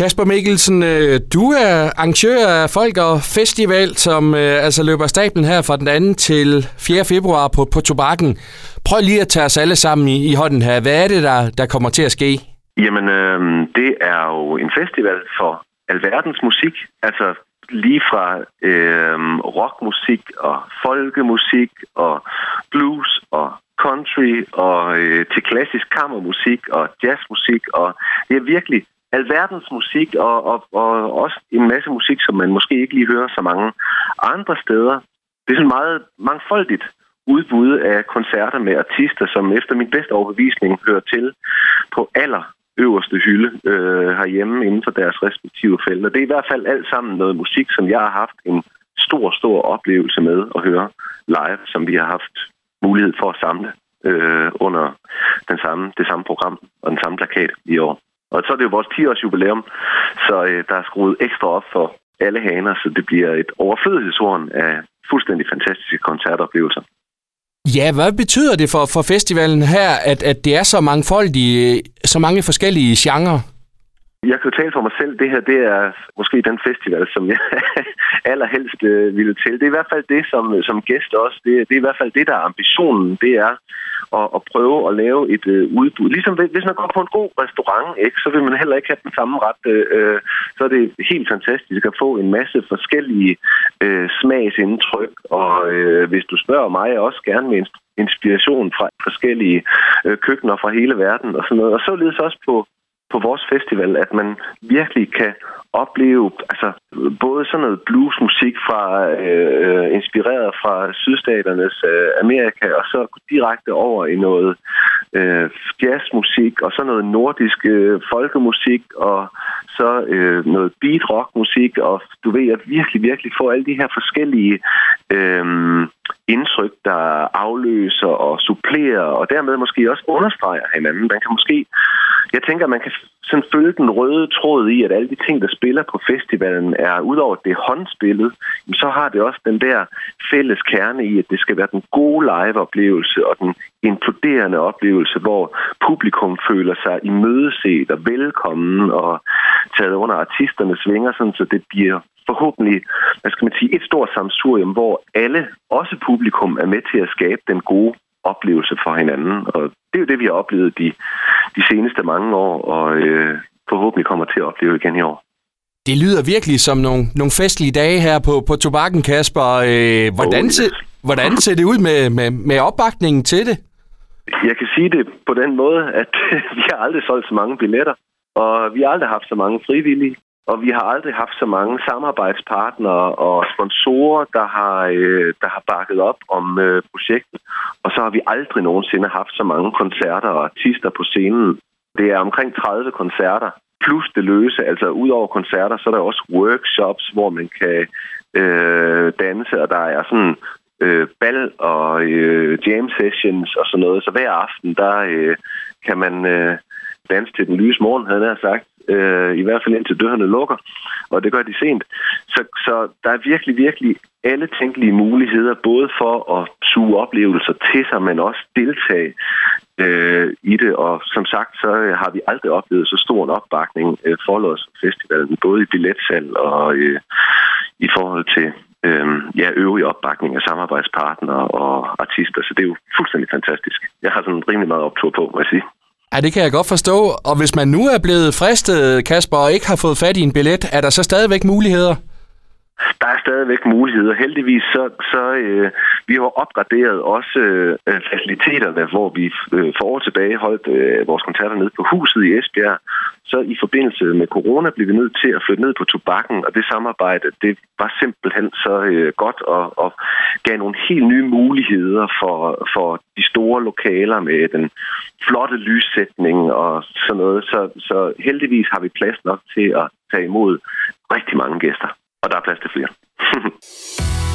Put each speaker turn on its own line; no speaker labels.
Kasper Mikkelsen, øh, du er arrangør af Folk og Festival, som øh, altså løber stablen her fra den 2. til 4. februar på, på Tobakken. Prøv lige at tage os alle sammen i, i hånden her. Hvad er det, der, der kommer til at ske?
Jamen, øh, det er jo en festival for alverdens musik. Altså lige fra øh, rockmusik og folkemusik og blues og country og øh, til klassisk kammermusik og jazzmusik. Og det er virkelig alverdens musik, og, og, og også en masse musik, som man måske ikke lige hører så mange andre steder. Det er sådan meget mangfoldigt udbud af koncerter med artister, som efter min bedste overbevisning hører til på aller øverste hylde øh, herhjemme inden for deres respektive felter. Det er i hvert fald alt sammen noget musik, som jeg har haft en stor, stor oplevelse med at høre live, som vi har haft mulighed for at samle øh, under den samme, det samme program og den samme plakat i år. Og så er det jo vores 10-års jubilæum, så øh, der er skruet ekstra op for alle haner, så det bliver et overflødighedshorn af fuldstændig fantastiske koncertoplevelser.
Ja, hvad betyder det for, for festivalen her, at, at det er så mangfoldige, så mange forskellige genrer?
Jeg kan jo tale for mig selv. Det her, det er måske den festival, som jeg allerhelst øh, ville til. Det er i hvert fald det, som, som gæst også. Det, det er i hvert fald det, der er ambitionen. Det er at, at prøve at lave et øh, udbud. Ligesom hvis man går på en god restaurant, ikke, så vil man heller ikke have den samme ret. Øh, øh, så er det helt fantastisk at få en masse forskellige øh, smagsindtryk. Og øh, hvis du spørger mig, også gerne med inspiration fra forskellige øh, køkkener fra hele verden og sådan noget. Og således også på på vores festival, at man virkelig kan opleve altså, både sådan noget bluesmusik fra øh, øh, inspireret fra sydstaternes øh, Amerika, og så direkte over i noget øh, jazzmusik, og så noget nordisk øh, folkemusik, og så øh, noget beat rockmusik, og du ved, at virkelig, virkelig få alle de her forskellige øh, indtryk, der afløser og supplerer, og dermed måske også understreger hinanden. Man kan måske jeg tænker, man kan sådan følge den røde tråd i, at alle de ting, der spiller på festivalen, er udover det håndspillet, så har det også den der fælles kerne i, at det skal være den gode live-oplevelse og den inkluderende oplevelse, hvor publikum føler sig imødeset og velkommen og taget under artisternes vinger, sådan, så det bliver forhåbentlig, hvad skal man sige, et stort samsurium, hvor alle, også publikum, er med til at skabe den gode oplevelse for hinanden. Og det er jo det, vi har oplevet de, de seneste mange år, og øh, forhåbentlig kommer til at opleve igen i år.
Det lyder virkelig som nogle, nogle festlige dage her på, på Tobakken, Kasper. Øh, hvordan, oh, yes. se, hvordan ser det ud med, med, med opbakningen til det?
Jeg kan sige det på den måde, at vi har aldrig solgt så mange billetter, og vi har aldrig haft så mange frivillige. Og vi har aldrig haft så mange samarbejdspartnere og sponsorer, der har, øh, der har bakket op om øh, projektet. Og så har vi aldrig nogensinde haft så mange koncerter og artister på scenen. Det er omkring 30 koncerter, plus det løse. Altså udover koncerter, så er der også workshops, hvor man kan øh, danse, og der er sådan øh, bal og øh, jam sessions og sådan noget. Så hver aften, der øh, kan man øh, danse til den lyse morgen, havde jeg sagt øh, i hvert fald indtil dørene lukker, og det gør de sent. Så, så der er virkelig, virkelig alle tænkelige muligheder, både for at suge oplevelser til sig, men også deltage øh, i det. Og som sagt, så har vi aldrig oplevet så stor en opbakning øh, for Lodds Festivalen, både i billetsalg og øh, i forhold til øh, ja, øvrige opbakning af samarbejdspartnere og artister. Så det er jo fuldstændig fantastisk. Jeg har sådan rimelig meget optur på, må jeg sige.
Ja, det kan jeg godt forstå. Og hvis man nu er blevet fristet, Kasper, og ikke har fået fat i en billet, er der så stadigvæk muligheder?
Der er stadigvæk muligheder. Heldigvis så, så øh, vi har opgraderet også øh, faciliteterne, hvor vi øh, for år tilbage holdt øh, vores koncerter nede på huset i Esbjerg. Så i forbindelse med corona blev vi nødt til at flytte ned på tobakken, og det samarbejde, det var simpelthen så øh, godt og, og gav nogle helt nye muligheder for, for de store lokaler med den flotte lyssætning og sådan noget. Så, så heldigvis har vi plads nok til at tage imod rigtig mange gæster og der er plads til flere.